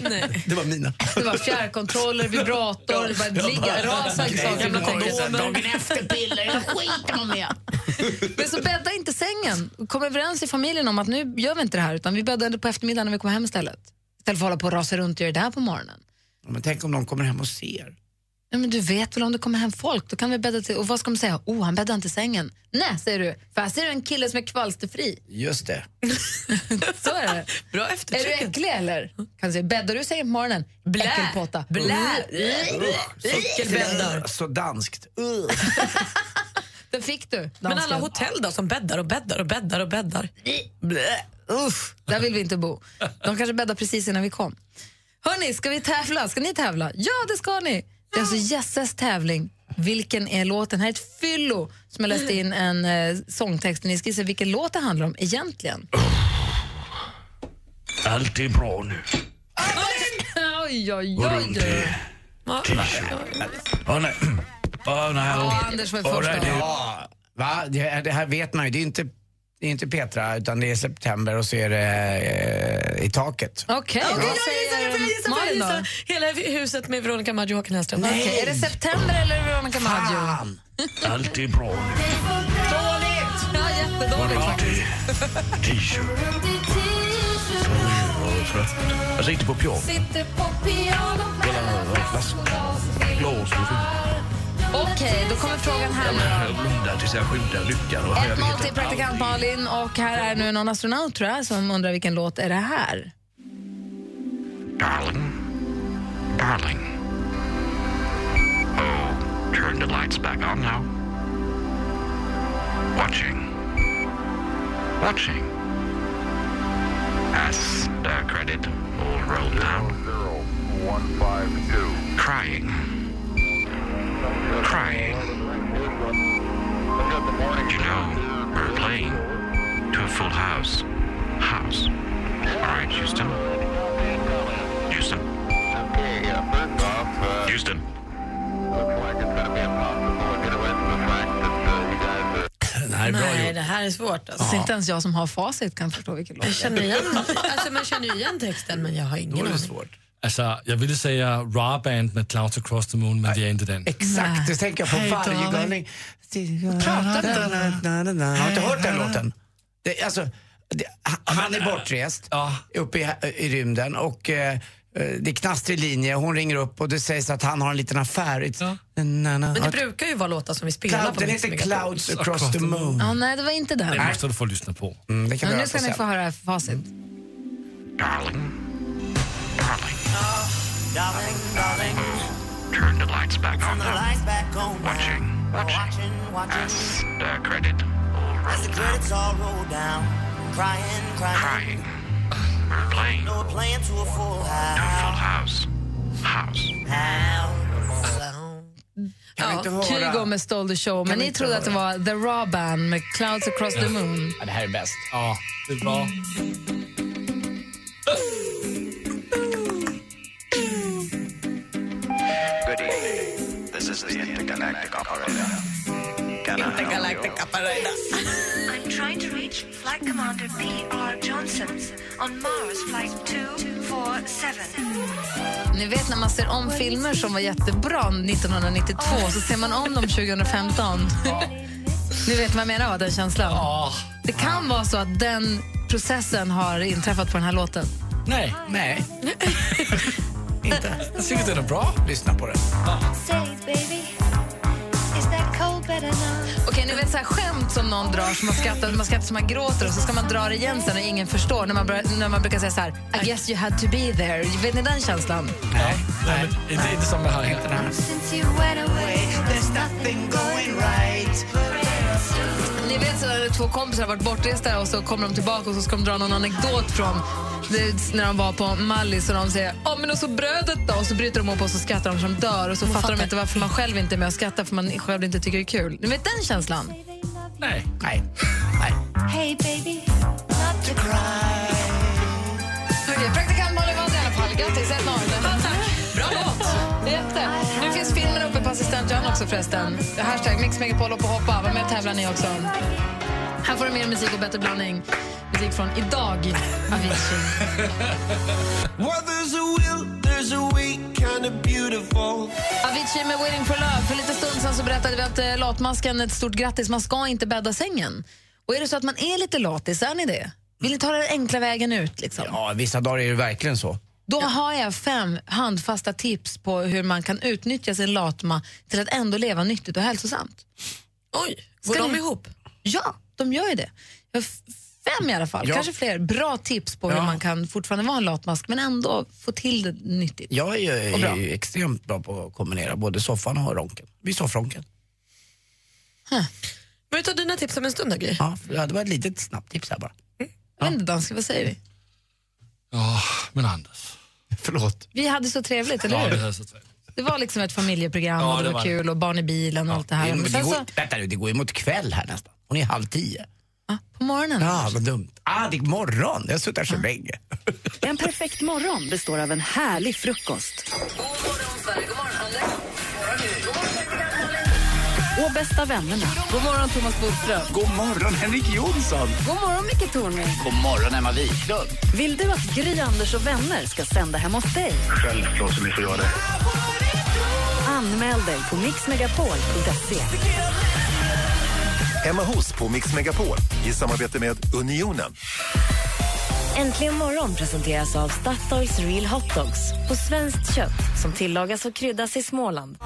Nej.
Det var mina.
Det var fjärrkontroller, vibrator, det bara ligga, rasa.
Gamla
kondomer.
Dagen efter-piller, jag skiter man med.
Men så bädda inte sängen. Kom överens i familjen om att nu gör vi inte det här utan vi bäddar på eftermiddagen när vi kommer hem istället. Istället för att hålla på och rasa runt och göra det här på morgonen.
Men tänk om någon kommer hem och ser.
Ja, men du vet väl om det kommer hem folk, då kan vi bädda till. Och vad ska de säga? Oh, han bäddar inte sängen. Nej, säger du. För här ser du en kille som är kvalsterfri.
Just det.
Så är det.
Bra
Är
eftertryck.
du äcklig eller? Kan du säga, bäddar du sängen på morgonen?
Blä.
Äckelpåta.
Blä.
Äckelbäddar. Så danskt.
Den fick du.
Men alla hotell då som bäddar och bäddar och bäddar och bäddar.
Blä.
usch, där vill vi inte bo. De kanske bäddade precis innan vi kom. Hörni, ska vi tävla? Ska ni tävla? Ja, det ska ni! Det är alltså Jesses tävling. Vilken är låten? Här är ett fyllo som har läst in en eh, sångtext. Ni ska gissa vilken låt det handlar om egentligen.
Allt är bra nu.
oj, oj,
Gå
oj.
runt i t-shirt. Åh nej. Åh nej.
Ja, Anders var
Åh,
först
nej,
då.
det-
va? Det, det här vet man ju. Det är inte, det är inte Petra, utan det är september och så är det eh, i taket.
Okej,
Okej,
vad
jag gissar, jag gissar. Hela huset med Veronica Maggio och Håkan Hellström.
Okej, är det september eller Veronica Maggio?
Allt är bra nu.
Dåligt! Ja, jättedåligt faktiskt.
Jag sitter på piano.
Sitter på piano.
Spelar
Okej, då kommer frågan här nu.
Jag blundar tills jag skymtar lyckan. vet
1-0 till praktikant Malin och här är nu någon astronaut tror jag som undrar vilken låt är det här?
Darling, darling. Oh, turn the lights back on now. Watching, watching. As the credit all roll down. Crying, crying. You know, we're playing to a full house. House. All right, Houston. Houston. Houston.
Nej,
det här är svårt. Alltså.
Så inte ens jag som har facit kan förstå vilken låt
Jag känner igen, alltså, man känner ju igen texten, men jag har ingen aning.
Altså, jeg ville säga Raw Band med Clouds Across the Moon, men det är inte den.
Exakt, det tänker jag på
Hey,
varje galning.
Pratar
Jag har inte hört den låten. Det, alltså, det, han- är bortrest uppe i, i rymden och eh, det är knastrig linje. Hon ringer upp och det sägs att han har en liten affär. Na, na.
Men det brukar ju vara låtar som vi spelar
Cloud,
på
den heter. Clouds across the moon.
Ja, nej, det var inte den.
Det måste du få lyssna på.
Mm, det kan
Men
vi
nu ska ni få höra facit.
Darling. Darling. Turn the lights back on now. Watching, watching. As the credit all roll down. Crying, We're playing to a full house. House.
Kan vi
Ja,
inte höra?
Kygo med Stole the Show, men
vi
ni
inte
trodde att det var The Raw Band med Clouds Across the Moon.
Ja, det här är bäst.
Ja, det är bra.
Good evening. This is the intergalactic operator. Can I help you?
I'm trying to reach Flight Commander P.R. Johnson on Mars Flight 247.
Ni vet när man ser om filmer som var jättebra 1992 så ser man om dem 2015. Ni vet vad jag menar, va? den känslan? Det kan vara så att den processen har inträffat på den här låten.
Nej.
Nej. Inte.
Jag tycker den är bra.
Lyssna på den.
Okej, ni vet så här skämt som någon drar som man skrattar, man skrattar som man gråter och så ska man dra det igen sen och ingen förstår. När man, när man brukar säga så här, I guess you had to be there. Vet ni den känslan?
Nej, nej. Inte, inte som har här.
Ni vet så två kompisar har varit bortresta och så kommer de tillbaka och så ska de dra någon anekdot från det, när de var på Mallis och de säger ja men och så brödet då och så bryter de upp och så skrattar de som dör och så fattar de inte varför man själv inte är med och skrattar för man själv inte tycker det är kul. Ni vet den känslan?
Nej.
Nej.
Hey baby, not to cry.
Okej, praktikant Malin vann i alla fall. Grattis, 1-0. Bra låt! Jätte. Nu finns filmen uppe på assistent Johanna också förresten. Hashtag Mix Megapol och på hoppa. Var med och tävlar ni också. Här får du mer musik och bättre blandning. Musik från Idag, Avicii.
Well, there's a will, there's a way, kind of beautiful.
Avicii med Waiting for Love. För lite stund sen så berättade vi att eh, latmasken ett stort grattis. Man ska inte bädda sängen. Och är det så att man är lite latis, är ni det? Vill ni ta den enkla vägen ut? Liksom?
Ja, vissa dagar är det verkligen så.
Då har jag fem handfasta tips på hur man kan utnyttja sin latma till att ändå leva nyttigt och hälsosamt.
Oj, går
Ska
de
ni-
ihop?
Ja, de gör ju det. Jag fem i alla fall,
Ja.
kanske fler. Bra tips på hur
Ja.
man kan fortfarande vara en latmask men ändå få till det nyttigt.
Jag är ju,
bra.
är extremt bra på att kombinera både soffan och ronken. Vid soffronken.
Men vi tar dina tips om en stund då.
Ja, det var ett litet snabbt tips här bara.
Jag vet inte, danska, vad säger vi?
Ja, men Anders.
Förlåt.
Vi hade så trevligt, eller
Ja,
hur?
vi hade så trevligt.
Det var liksom ett familjeprogram
Ja,
och det,
det
var
var
kul och barn i bilen och allt det här.
Det,
Men
det,
sen
går,
så,
vänta nu, det går ju mot kväll här nästan. Hon är halv tio.
på morgonen.
Ja, vad dumt. Ah, det är morgon. Jag har suttit här så länge.
En perfekt morgon består av en härlig frukost. Och bästa vännerna.
God morgon Thomas Bodström.
God morgon Henrik Jonsson.
God morgon Micke Tornving.
God morgon Emma Wiklund.
Vill du att Gry, Anders och vänner ska sända hemma hos dig?
Självklart som ni får göra det.
Anmäl dig på mixmegapol.se.
Emma Hos på Mix Megapol i samarbete med Unionen.
Äntligen morgon presenteras av Statoils Real Hot Dogs på svenskt kött som tillagas och kryddas i Småland.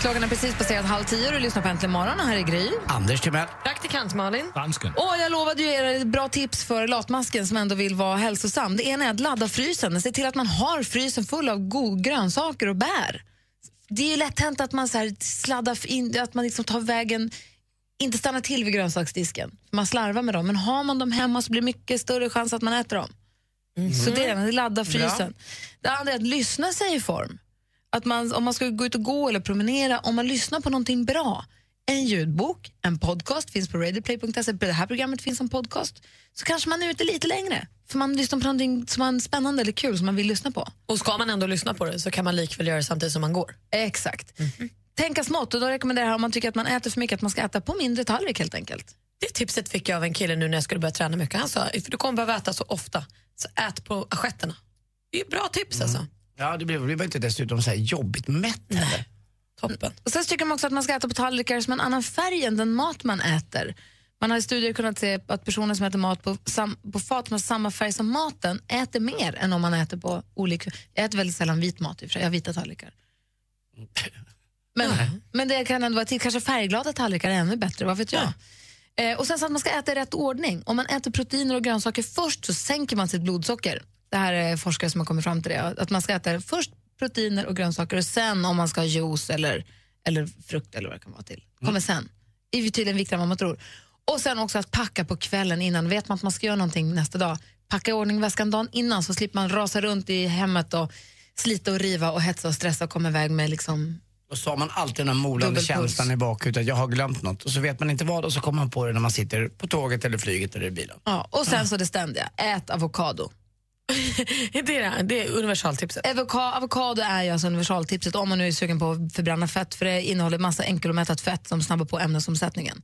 Klockan är precis passerat halv tio och du lyssnar på Äntligen morgon här är Gry.
Anders Timell.
Praktikant Malin.
Dansken.
Och jag lovade ju er ett bra tips för latmasken som ändå vill vara hälsosam. Det ena är att ladda frysen. Se till att man har frysen full av god grönsaker och bär. Det är ju lätt hänt att man så här sladdar in, att man liksom tar vägen, inte stannar till vid grönsaksdisken. Man slarvar med dem, men har man dem hemma så blir det mycket större chans att man äter dem. Så det är det ladda frysen. Det andra är att lyssna sig i form. Att man, om man ska gå ut och gå eller promenera, om man lyssnar på någonting bra, en ljudbok, en podcast finns på radioplay.se, det här programmet finns som podcast, så kanske man är ute lite längre. För man lyssnar på någonting som är spännande eller kul som man vill lyssna på.
Och ska man ändå lyssna på det så kan man likväl göra det samtidigt som man går.
Exakt. Tänka smått och då rekommenderar jag om man tycker att man äter för mycket att man ska äta på mindre tallrik helt enkelt.
Det tipset fick jag av en kille nu när jag skulle börja träna mycket. Han sa, för du kommer behöva äta så ofta, så ät på assietterna. Det är bra tips alltså.
Ja, det blir, det blir inte dessutom så här jobbigt mätt heller.
Toppen.
Och sen tycker man också att man ska äta på tallrikar som en annan färg än den mat man äter. Man har i studier kunnat se att personer som äter mat på, sam, på fat med samma färg som maten äter mer än om man äter på olika... Jag äter väldigt sällan vit mat i jag har vita tallrikar. Men, men det kan ändå vara till, kanske färgglada tallrikar är ännu bättre, vad vet jag. Eh, och sen så att man ska äta i rätt ordning. Om man äter proteiner och grönsaker först så sänker man sitt blodsocker. Det här är forskare som har kommit fram till det. Att man ska äta först proteiner och grönsaker och sen om man ska ha juice eller, eller frukt eller vad det kan vara till. Kommer sen. Det är tydligen viktigare än vad man tror. Och sen också att packa på kvällen innan. Vet man att man ska göra någonting nästa dag, packa i ordning väskan dagen innan så slipper man rasa runt i hemmet och slita och riva och hetsa och stressa och komma iväg med liksom
Och så har man alltid den här molande
Dubbelpuls.
känslan i bakhuvudet att jag har glömt något. Och så vet man inte vad och så kommer man på det när man sitter på tåget eller flyget eller i bilen.
Ja, och sen så det ständiga, ät avokado.
det, är, det är universaltipset.
Avoka- avokado är ju alltså universaltipset om man nu är sugen på att förbränna fett för det innehåller massa enkelomättat fett som snabbar på ämnesomsättningen.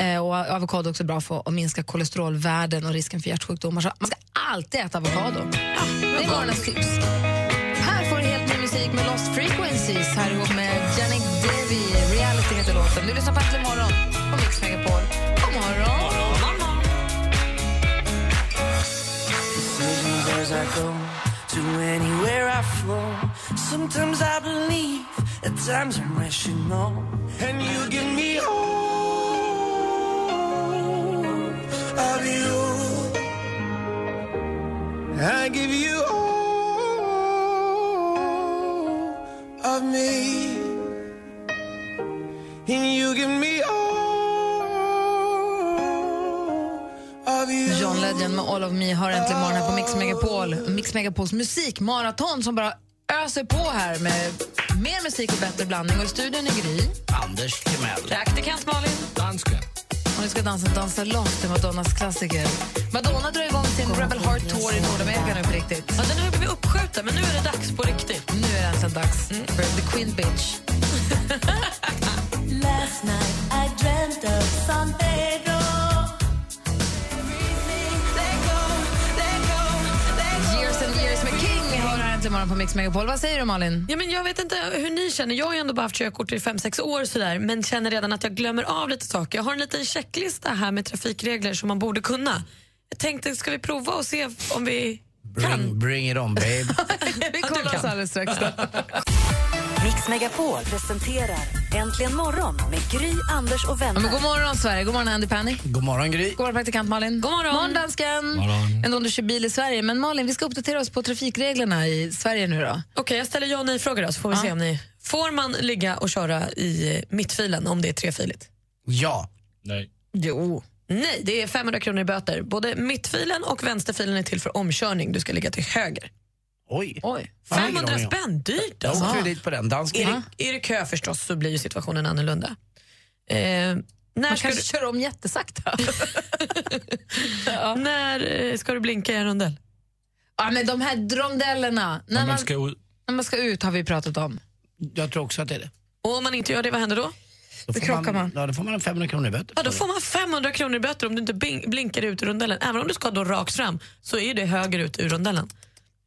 Eh, och avokado är också bra för att minska kolesterolvärden och risken för hjärtsjukdomar. Så man ska alltid äta avokado. det är morgonens tips. Musik med Lost Frequencies här ihop med Janik Devi. Reality heter låten. Du lyssnar på Äntligen morgon på Mix Megapol. God morgon.
decisions as I go to anywhere I flow. Sometimes I believe, at times I'm rational. And you give me all of you. I give you all of me. And you give me all of you.
John Legend med All of Me har äntligen morgon här på Mix Megapol. Mix Megapols musikmaraton som bara öser på här med mer musik och bättre blandning. Och i studion är Gry.
Anders Timell.
Praktikant Malin.
Dansken.
Och nu ska dansa Dansa loss till Madonnas klassiker. Madonna drar igång sin Rebel Heart Tour i Nordamerika nu på riktigt.
Ja, den har blivit uppskjuten, men nu är det dags på riktigt.
Nu är det äntligen dags för The Queen Bitch.
Last night I dreamt of San
morgon på Mix Megapol. Vad säger du Malin?
Ja, men jag vet inte hur ni känner. Jag har ju ändå bara haft körkort i 5-6 år sådär, men känner redan att jag glömmer av lite saker. Jag har en liten checklista här med trafikregler som man borde kunna. Jag tänkte, ska vi prova och se om vi
Bring, bring it on babe.
Vi kollar oss alldeles strax.
Mix Megapol presenterar Äntligen morgon med Gry, Anders och
Ja,
vänner.
men god morgon Sverige, god morgon Andy Panny.
God morgon Gry.
God morgon praktikant Malin.
God morgon.
morgon dansken.
Morgon.
Ändå om du kör bil i Sverige. Men Malin, vi ska uppdatera oss på trafikreglerna i Sverige nu då.
Okej, jag ställer ja och nej-frågor då, så får vi se om ni... Får man ligga och köra i eh, mittfilen om det är trefiligt?
Ja.
Nej.
Jo.
Nej, det är 500 kronor i böter. Både mittfilen och vänsterfilen är till för omkörning. Du ska ligga till höger.
Oj.
Oj.
Fan, ingen
500
aning om.
spänn, dyrt
Jag
alltså.
åkte ju dit på den dansken.
Är det, är det kö förstås så blir ju situationen annorlunda. Eh, när
Man
ska
kanske
du,
kör om jättesakta.
när eh, ska du blinka i en rondell?
ja, men de här rondellerna, när, man,
man ska ut.
när man ska ut har vi pratat om.
Jag tror också att det är det.
Och om man inte gör det, vad händer då?
Då
Då
får
krockar man.
Ja, då får man en 500 kronor i böter.
Ja, då får man 500 kronor i böter om du inte blinkar ut ur rondellen. Även om du ska då rakt fram så är det höger ut ur rondellen.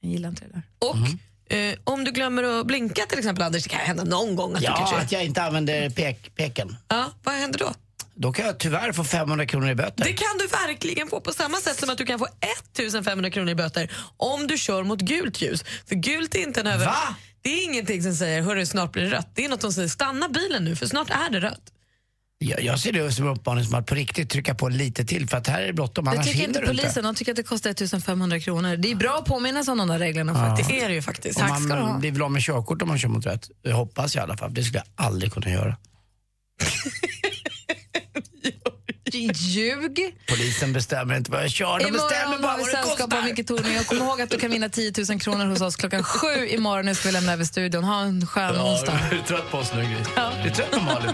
Jag gillar inte det där.
Och eh, om du glömmer att blinka till exempel, Anders, det kan hända någon gång att du
Ja,
kanske...
att jag inte använder pek, peken.
Ja, vad händer då?
Då kan jag tyvärr få 500 kronor i böter.
Det kan du verkligen få på samma sätt som att du kan få 1500 kronor i böter om du kör mot gult ljus. För gult är inte en över...
Va?
Det är ingenting som säger hörru snart blir det rött. Det är något som säger stanna bilen nu för snart är det rött.
Jag, jag ser det som en uppmaning som att på riktigt trycka på lite till för att här är det bråttom,
Det
annars
tycker
hinner
inte
du inte.
polisen. De tycker att det kostar 1500 kronor. Det är bra att påminna sig om de där reglerna
Ja.
faktiskt.
Det är det ju faktiskt.
Tack ska du ha.
blir väl av med körkort om man kör mot rött. Jag hoppas i alla fall. Det skulle jag aldrig kunna göra.
Ljug.
Polisen bestämmer inte vad jag kör. De bestämmer bara vad det
sällskap av
kostar.
Micke Tornving. Kom ihåg att du kan vinna 10 000 kronor hos oss klockan sju imorgon. Ska vi lämna över studion. Ha en skön onsdag.
är du trött på oss nu, Gry? Är du trött på Malin?